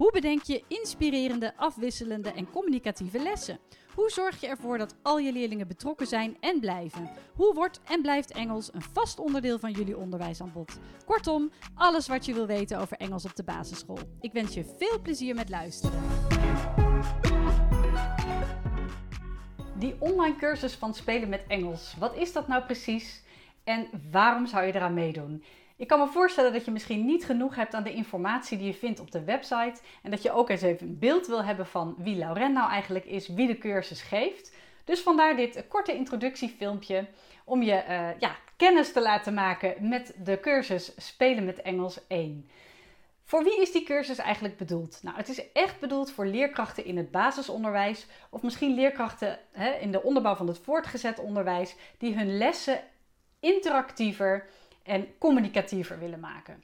Hoe bedenk je inspirerende, afwisselende en communicatieve lessen? Hoe zorg je ervoor dat al je leerlingen betrokken zijn en blijven? Hoe wordt en blijft Engels een vast onderdeel van jullie onderwijsaanbod? Kortom, alles wat je wil weten over Engels op de basisschool. Ik wens je veel plezier met luisteren. Die online cursus van Spelen met Engels, wat is dat nou precies? En waarom zou je eraan meedoen? Ik kan me voorstellen dat je misschien niet genoeg hebt aan de informatie die je vindt op de website. En dat je ook eens even een beeld wil hebben van wie Lauren nou eigenlijk is, wie de cursus geeft. Dus vandaar dit korte introductiefilmpje om je uh, ja, kennis te laten maken met de cursus Spelen met Engels 1. Voor wie is die cursus eigenlijk bedoeld? Nou, het is echt bedoeld voor leerkrachten in het basisonderwijs of misschien leerkrachten hè, in de onderbouw van het voortgezet onderwijs die hun lessen interactiever en communicatiever willen maken.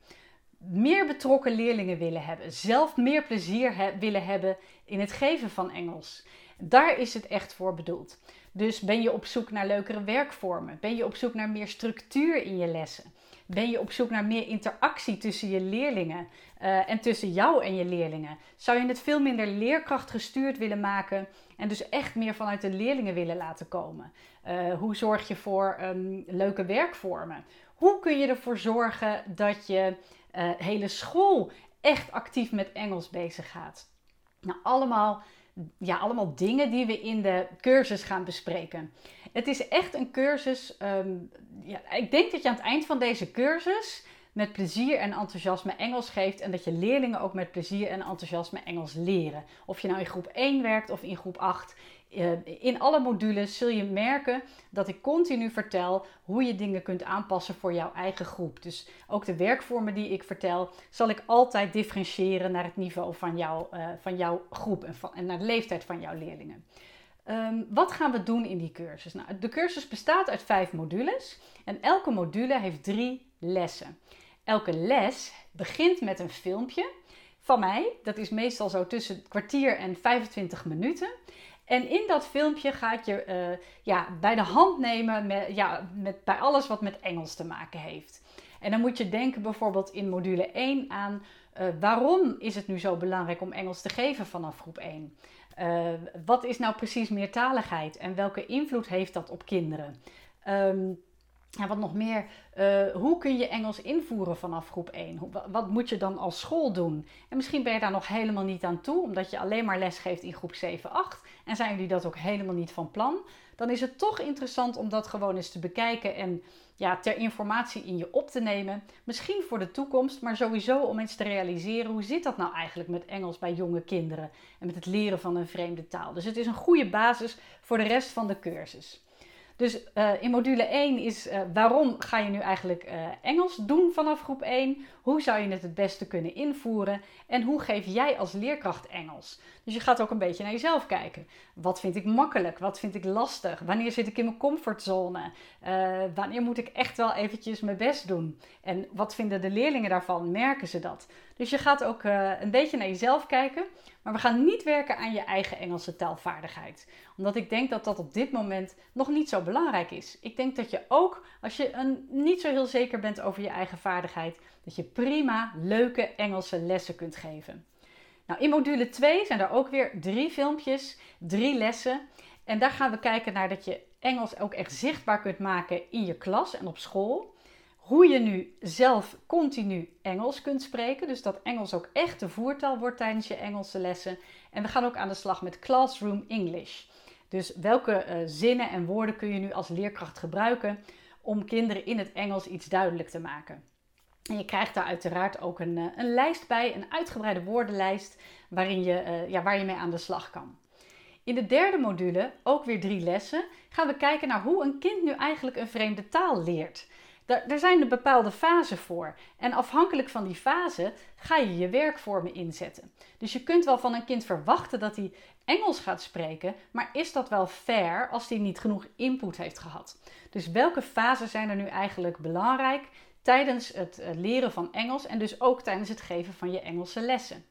Meer betrokken leerlingen willen hebben, zelf meer plezier willen hebben in het geven van Engels. Daar is het echt voor bedoeld. Dus ben je op zoek naar leukere werkvormen? Ben je op zoek naar meer structuur in je lessen? Ben je op zoek naar meer interactie tussen je leerlingen uh, en tussen jou en je leerlingen? Zou je het veel minder leerkracht gestuurd willen maken en dus echt meer vanuit de leerlingen willen laten komen? Uh, hoe zorg je voor um, leuke werkvormen? Hoe kun je ervoor zorgen dat je uh, hele school echt actief met Engels bezig gaat? Nou, allemaal, ja, allemaal dingen die we in de cursus gaan bespreken. Het is echt een cursus. Um, ja, ik denk dat je aan het eind van deze cursus met plezier en enthousiasme Engels geeft en dat je leerlingen ook met plezier en enthousiasme Engels leren. Of je nou in groep 1 werkt of in groep 8. Eh, in alle modules zul je merken dat ik continu vertel hoe je dingen kunt aanpassen voor jouw eigen groep. Dus ook de werkvormen die ik vertel, zal ik altijd differentiëren naar het niveau van, jou, uh, van jouw groep en, naar de leeftijd van jouw leerlingen. Um, wat gaan we doen in die cursus? Nou, de cursus bestaat uit vijf modules en elke module heeft drie lessen. Elke les begint met een filmpje van mij. Dat is meestal zo tussen kwartier en 25 minuten. En in dat filmpje ga je uh, ja, bij de hand nemen met, ja, met, bij alles wat met Engels te maken heeft. En dan moet je denken bijvoorbeeld in module 1 aan uh, waarom is het nu zo belangrijk om Engels te geven vanaf groep 1? Uh, eh, wat is nou precies meertaligheid en welke invloed heeft dat op kinderen? Um, ja, wat nog meer, uh, hoe kun je Engels invoeren vanaf groep 1? wat moet je dan als school doen? En misschien ben je daar nog helemaal niet aan toe, omdat je alleen maar les geeft in groep 7, 8 en zijn jullie dat ook helemaal niet van plan. Dan is het toch interessant om dat gewoon eens te bekijken en ja, ter informatie in je op te nemen. Misschien voor de toekomst, maar sowieso om eens te realiseren hoe zit dat nou eigenlijk met Engels bij jonge kinderen en met het leren van een vreemde taal. Dus het is een goede basis voor de rest van de cursus. Dus uh, in module 1 is uh, waarom ga je nu eigenlijk uh, Engels doen vanaf groep 1? Hoe zou je het het beste kunnen invoeren? En hoe geef jij als leerkracht Engels? Dus je gaat ook een beetje naar jezelf kijken. Wat vind ik makkelijk? Wat vind ik lastig? Wanneer zit ik in mijn comfortzone? wanneer moet ik echt wel eventjes mijn best doen? En wat vinden de leerlingen daarvan? Merken ze dat? Dus je gaat ook een beetje naar jezelf kijken. Maar we gaan niet werken aan je eigen Engelse taalvaardigheid. Omdat ik denk dat dat op dit moment nog niet zo belangrijk is. Ik denk dat je ook, als je een, niet zo heel zeker bent over je eigen vaardigheid, dat je prima leuke Engelse lessen kunt geven. Nou, in module 2 zijn er ook weer drie filmpjes, drie lessen. En daar gaan we kijken naar dat je Engels ook echt zichtbaar kunt maken in je klas en op school hoe je nu zelf continu Engels kunt spreken. Dus dat Engels ook echt de voertaal wordt tijdens je Engelse lessen. En we gaan ook aan de slag met Classroom English. Dus welke uh, zinnen en woorden kun je nu als leerkracht gebruiken om kinderen in het Engels iets duidelijk te maken? En je krijgt daar uiteraard ook een, uh, een lijst bij, een uitgebreide woordenlijst waarin je, uh, ja, waar je mee aan de slag kan. In de derde module, ook weer drie lessen, gaan we kijken naar hoe een kind nu eigenlijk een vreemde taal leert. Daar, zijn er bepaalde fasen voor. En afhankelijk van die fase ga je je werkvormen inzetten. Dus je kunt wel van een kind verwachten dat hij Engels gaat spreken, maar is dat wel fair als hij niet genoeg input heeft gehad? Dus welke fasen zijn er nu eigenlijk belangrijk tijdens het eh, leren van Engels en dus ook tijdens het geven van je Engelse lessen?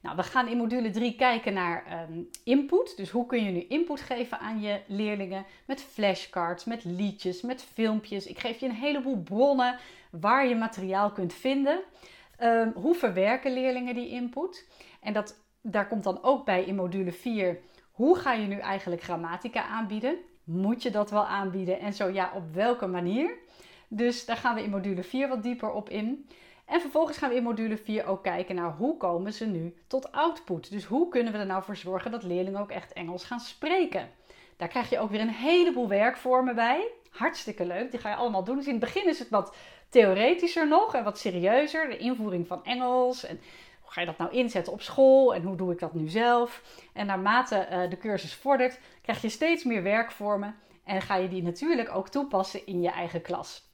Nou, we gaan in module 3 kijken naar um, input. Dus hoe kun je nu input geven aan je leerlingen? Met flashcards, met liedjes, met filmpjes. Ik geef je een heleboel bronnen waar je materiaal kunt vinden. Um, hoe verwerken leerlingen die input? En dat, daar komt dan ook bij in module 4. Hoe ga je nu eigenlijk grammatica aanbieden? Moet je dat wel aanbieden? En zo ja, op welke manier? Dus daar gaan we in module 4 wat dieper op in. En vervolgens gaan we in module 4 ook kijken naar hoe komen ze nu tot output. Dus hoe kunnen we er nou voor zorgen dat leerlingen ook echt Engels gaan spreken. Daar krijg je ook weer een heleboel werkvormen bij. Hartstikke leuk, die ga je allemaal doen. Dus in het begin is het wat theoretischer nog en wat serieuzer. De invoering van Engels en hoe ga je dat nou inzetten op school en hoe doe ik dat nu zelf. En naarmate uh, de cursus vordert, krijg je steeds meer werkvormen en ga je die natuurlijk ook toepassen in je eigen klas.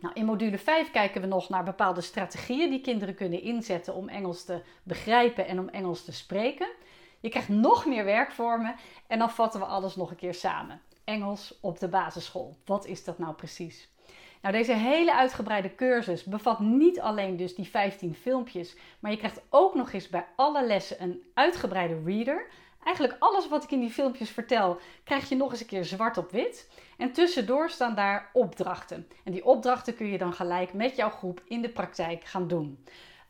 Nou, in module 5 kijken we nog naar bepaalde strategieën die kinderen kunnen inzetten om Engels te begrijpen en om Engels te spreken. Je krijgt nog meer werkvormen en dan vatten we alles nog een keer samen. Engels op de basisschool. Wat is dat nou precies? Nou, deze hele uitgebreide cursus bevat niet alleen dus die 15 filmpjes, maar je krijgt ook nog eens bij alle lessen een uitgebreide reader. Eigenlijk alles wat ik in die filmpjes vertel, krijg je nog eens een keer zwart op wit. En tussendoor staan daar opdrachten. En die opdrachten kun je dan gelijk met jouw groep in de praktijk gaan doen.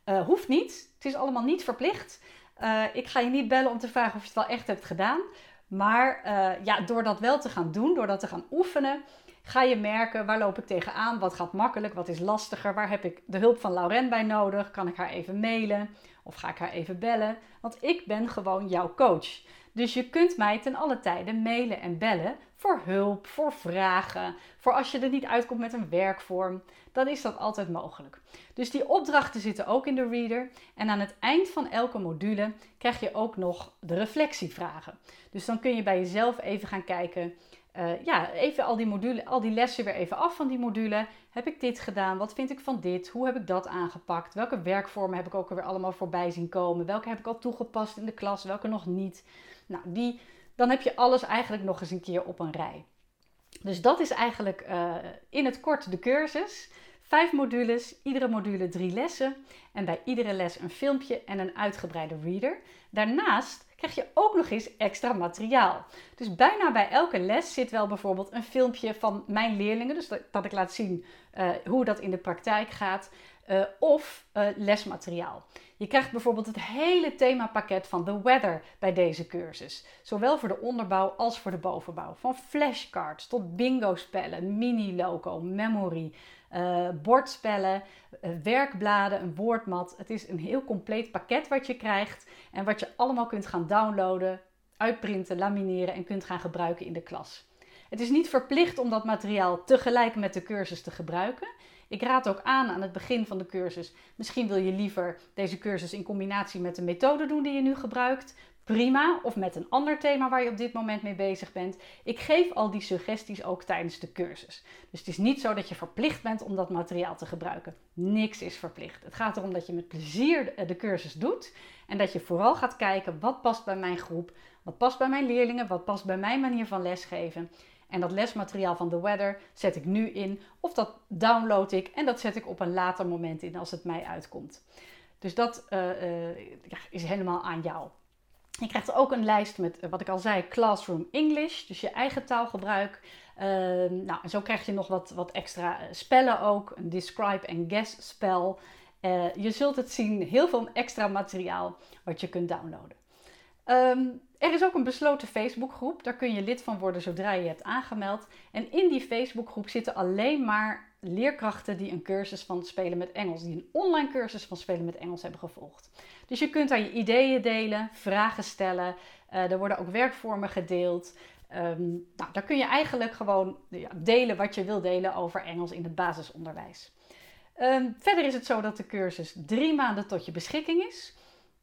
Uh, hoeft niet, het is allemaal niet verplicht. Uh, ik ga je niet bellen om te vragen of je het wel echt hebt gedaan. Maar uh, ja, door dat wel te gaan doen, door dat te gaan oefenen, ga je merken waar loop ik tegenaan, wat gaat makkelijk, wat is lastiger, waar heb ik de hulp van Lauren bij nodig, kan ik haar even mailen of ga ik haar even bellen, want ik ben gewoon jouw coach. Dus je kunt mij ten alle tijden mailen en bellen voor hulp, voor vragen, voor als je er niet uitkomt met een werkvorm, dan is dat altijd mogelijk. Dus die opdrachten zitten ook in de reader en aan het eind van elke module krijg je ook nog de reflectievragen. Dus dan kun je bij jezelf even gaan kijken uh, ja, even al die module, al die lessen weer even af van die module. Heb ik dit gedaan? Wat vind ik van dit? Hoe heb ik dat aangepakt? Welke werkvormen heb ik ook weer allemaal voorbij zien komen? Welke heb ik al toegepast in de klas? Welke nog niet? Nou, die, dan heb je alles eigenlijk nog eens een keer op een rij. Dus dat is eigenlijk uh, in het kort de cursus. Vijf modules, iedere module drie lessen en bij iedere les een filmpje en een uitgebreide reader. Daarnaast krijg je ook nog eens extra materiaal. Dus bijna bij elke les zit wel bijvoorbeeld een filmpje van mijn leerlingen, dus dat, ik laat zien uh, hoe dat in de praktijk gaat, uh, of uh, lesmateriaal. Je krijgt bijvoorbeeld het hele themapakket van The Weather bij deze cursus. Zowel voor de onderbouw als voor de bovenbouw. Van flashcards tot bingo-spellen, mini-loco, memory, uh, bordspellen, uh, werkbladen, een woordmat. Het is een heel compleet pakket wat je krijgt en wat je allemaal kunt gaan downloaden, uitprinten, lamineren en kunt gaan gebruiken in de klas. Het is niet verplicht om dat materiaal tegelijk met de cursus te gebruiken. Ik raad ook aan aan het begin van de cursus. Misschien wil je liever deze cursus in combinatie met de methode doen die je nu gebruikt prima. Of met een ander thema waar je op dit moment mee bezig bent. Ik geef al die suggesties ook tijdens de cursus. Dus het is niet zo dat je verplicht bent om dat materiaal te gebruiken. Niks is verplicht. Het gaat erom dat je met plezier de cursus doet. En dat je vooral gaat kijken wat past bij mijn groep. Wat past bij mijn leerlingen. Wat past bij mijn manier van lesgeven. En dat lesmateriaal van The Weather zet ik nu in. Of dat download ik en dat zet ik op een later moment in als het mij uitkomt. Dus dat uh, uh, is helemaal aan jou. Je krijgt ook een lijst met, eh, wat ik al zei, Classroom English, dus je eigen taalgebruik. Uh, nou, en zo krijg je nog wat, wat extra eh, spellen ook, een describe en guess spel. Uh, je zult het zien, heel veel extra materiaal wat je kunt downloaden. Um, er is ook een besloten Facebookgroep, daar kun je lid van worden zodra je hebt aangemeld. En in die Facebookgroep zitten alleen maar leerkrachten die een cursus van Spelen met Engels, die een online cursus van Spelen met Engels hebben gevolgd. Dus je kunt daar je ideeën delen, vragen stellen. Uh, er worden ook werkvormen gedeeld. Um, nou, daar kun je eigenlijk gewoon ja, delen wat je wil delen over Engels in het basisonderwijs. Um, verder is het zo dat de cursus drie maanden tot je beschikking is.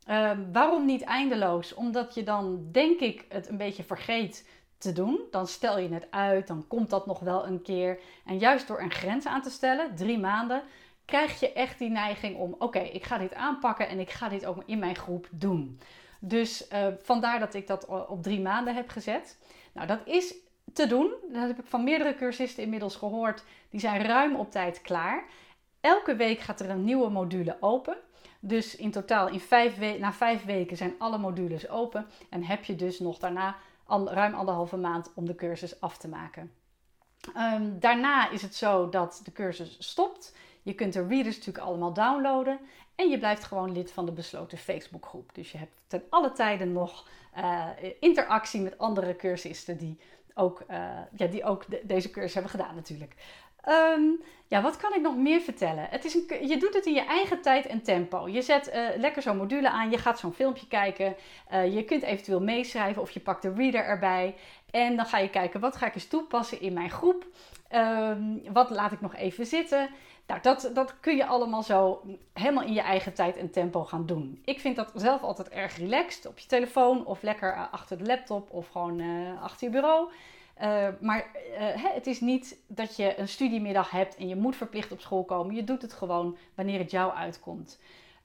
Um, waarom niet eindeloos? Omdat je dan, denk ik, het een beetje vergeet te doen. Dan stel je het uit, dan komt dat nog wel een keer. En juist door een grens aan te stellen, drie maanden, krijg je echt die neiging om: oké, ik ga dit aanpakken en ik ga dit ook in mijn groep doen. Dus uh, vandaar dat ik dat op drie maanden heb gezet. Nou, dat is te doen. Dat heb ik van meerdere cursisten inmiddels gehoord. Die zijn ruim op tijd klaar. Elke week gaat er een nieuwe module open. Dus in totaal in vijf na vijf weken zijn alle modules open. En heb je dus nog daarna ruim anderhalve maand om de cursus af te maken. Ehm, daarna is het zo dat de cursus stopt. Je kunt de readers natuurlijk allemaal downloaden. En je blijft gewoon lid van de besloten Facebookgroep. Dus je hebt ten alle tijden nog uh, interactie met andere cursisten die ook, uh, ja, die ook deze cursus hebben gedaan natuurlijk. Um, ja, wat kan ik nog meer vertellen? Het is je doet het in je eigen tijd en tempo. Je zet uh, lekker zo'n module aan, je gaat zo'n filmpje kijken. Uh, je kunt eventueel meeschrijven of je pakt de reader erbij. En dan ga je kijken, wat ga ik eens toepassen in mijn groep? Um, wat laat ik nog even zitten? Nou, dat, dat kun je allemaal zo helemaal in je eigen tijd en tempo gaan doen. Ik vind dat zelf altijd erg relaxed op je telefoon of lekker achter de laptop of gewoon achter je bureau. Uh, maar uh, het is niet dat je een studiemiddag hebt en je moet verplicht op school komen. Je doet het gewoon wanneer het jou uitkomt.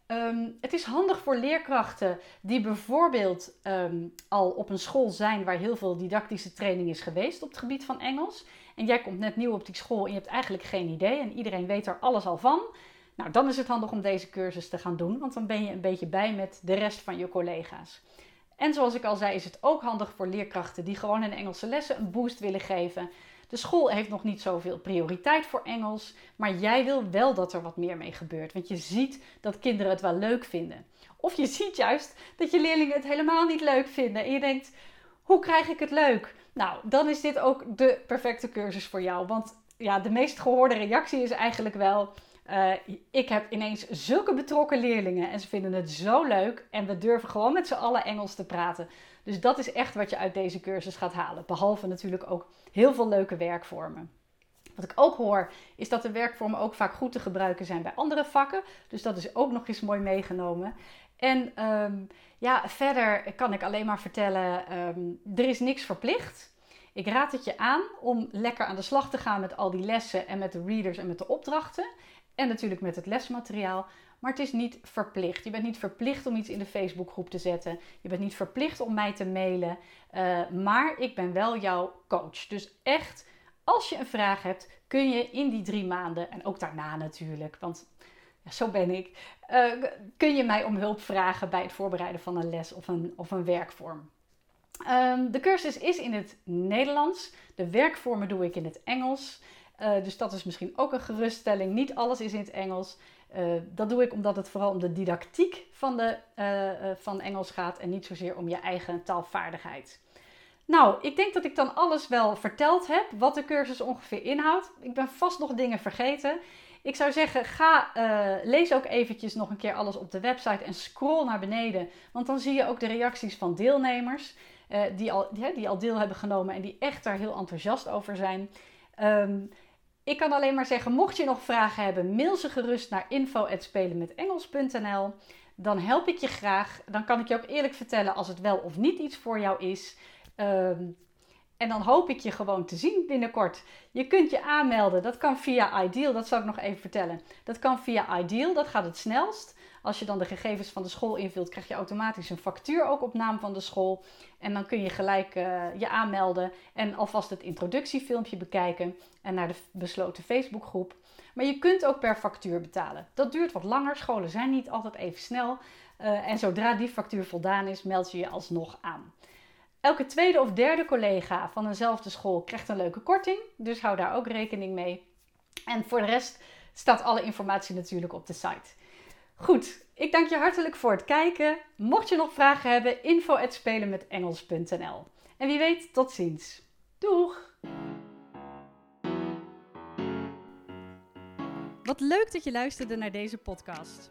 Um, het is handig voor leerkrachten die bijvoorbeeld um, al op een school zijn waar heel veel didactische training is geweest op het gebied van Engels. En jij komt net nieuw op die school en je hebt eigenlijk geen idee en iedereen weet er alles al van. Nou, dan is het handig om deze cursus te gaan doen, want dan ben je een beetje bij met de rest van je collega's. En zoals ik al zei, is het ook handig voor leerkrachten die gewoon in Engelse lessen een boost willen geven. De school heeft nog niet zoveel prioriteit voor Engels, maar jij wil wel dat er wat meer mee gebeurt. Want je ziet dat kinderen het wel leuk vinden. Of je ziet juist dat je leerlingen het helemaal niet leuk vinden. En je denkt, hoe krijg ik het leuk? Nou, dan is dit ook de perfecte cursus voor jou. Want ja, de meest gehoorde reactie is eigenlijk wel: uh, ik heb ineens zulke betrokken leerlingen en ze vinden het zo leuk. En we durven gewoon met z'n allen Engels te praten. Dus dat is echt wat je uit deze cursus gaat halen. Behalve natuurlijk ook heel veel leuke werkvormen. Wat ik ook hoor, is dat de werkvormen ook vaak goed te gebruiken zijn bij andere vakken. Dus dat is ook nog eens mooi meegenomen. En um, ja, verder kan ik alleen maar vertellen: um, er is niks verplicht. Ik raad het je aan om lekker aan de slag te gaan met al die lessen en met de readers en met de opdrachten. En natuurlijk met het lesmateriaal. Maar het is niet verplicht. Je bent niet verplicht om iets in de Facebookgroep te zetten. Je bent niet verplicht om mij te mailen. Uh, maar ik ben wel jouw coach. Dus echt, als je een vraag hebt, kun je in die drie maanden, en ook daarna natuurlijk, want ja, zo ben ik, uh, kun je mij om hulp vragen bij het voorbereiden van een les of een, of een werkvorm. Um, de cursus is in het Nederlands. De werkvormen doe ik in het Engels. Uh, dus dat is misschien ook een geruststelling. Niet alles is in het Engels. Uh, dat doe ik omdat het vooral om de didactiek van, de, uh, van Engels gaat en niet zozeer om je eigen taalvaardigheid. Nou, ik denk dat ik dan alles wel verteld heb, wat de cursus ongeveer inhoudt. Ik ben vast nog dingen vergeten. Ik zou zeggen, ga, lees ook eventjes nog een keer alles op de website en scroll naar beneden. Want dan zie je ook de reacties van deelnemers die, al, die, die, al deel hebben genomen en die echt daar heel enthousiast over zijn. Um, ik kan alleen maar zeggen, mocht je nog vragen hebben, mail ze gerust naar info.spelenmetengels.nl. Dan help ik je graag. Dan kan ik je ook eerlijk vertellen als het wel of niet iets voor jou is. Um, en dan hoop ik je gewoon te zien binnenkort. Je kunt je aanmelden. Dat kan via Ideal. Dat zal ik nog even vertellen. Dat kan via Ideal. Dat gaat het snelst. Als je dan de gegevens van de school invult, krijg je automatisch een factuur ook op naam van de school. En dan kun je gelijk uh, je aanmelden en alvast het introductiefilmpje bekijken en naar de besloten Facebookgroep. Maar je kunt ook per factuur betalen. Dat duurt wat langer. Scholen zijn niet altijd even snel. Uh, en zodra die factuur voldaan is, meld je je alsnog aan. Elke tweede of derde collega van eenzelfde school krijgt een leuke korting. Dus hou daar ook rekening mee. En voor de rest staat alle informatie natuurlijk op de site. Goed, ik dank je hartelijk voor het kijken. Mocht je nog vragen hebben, info@spelenmetengels.nl. En wie weet, tot ziens. Doeg! Wat leuk dat je luisterde naar deze podcast.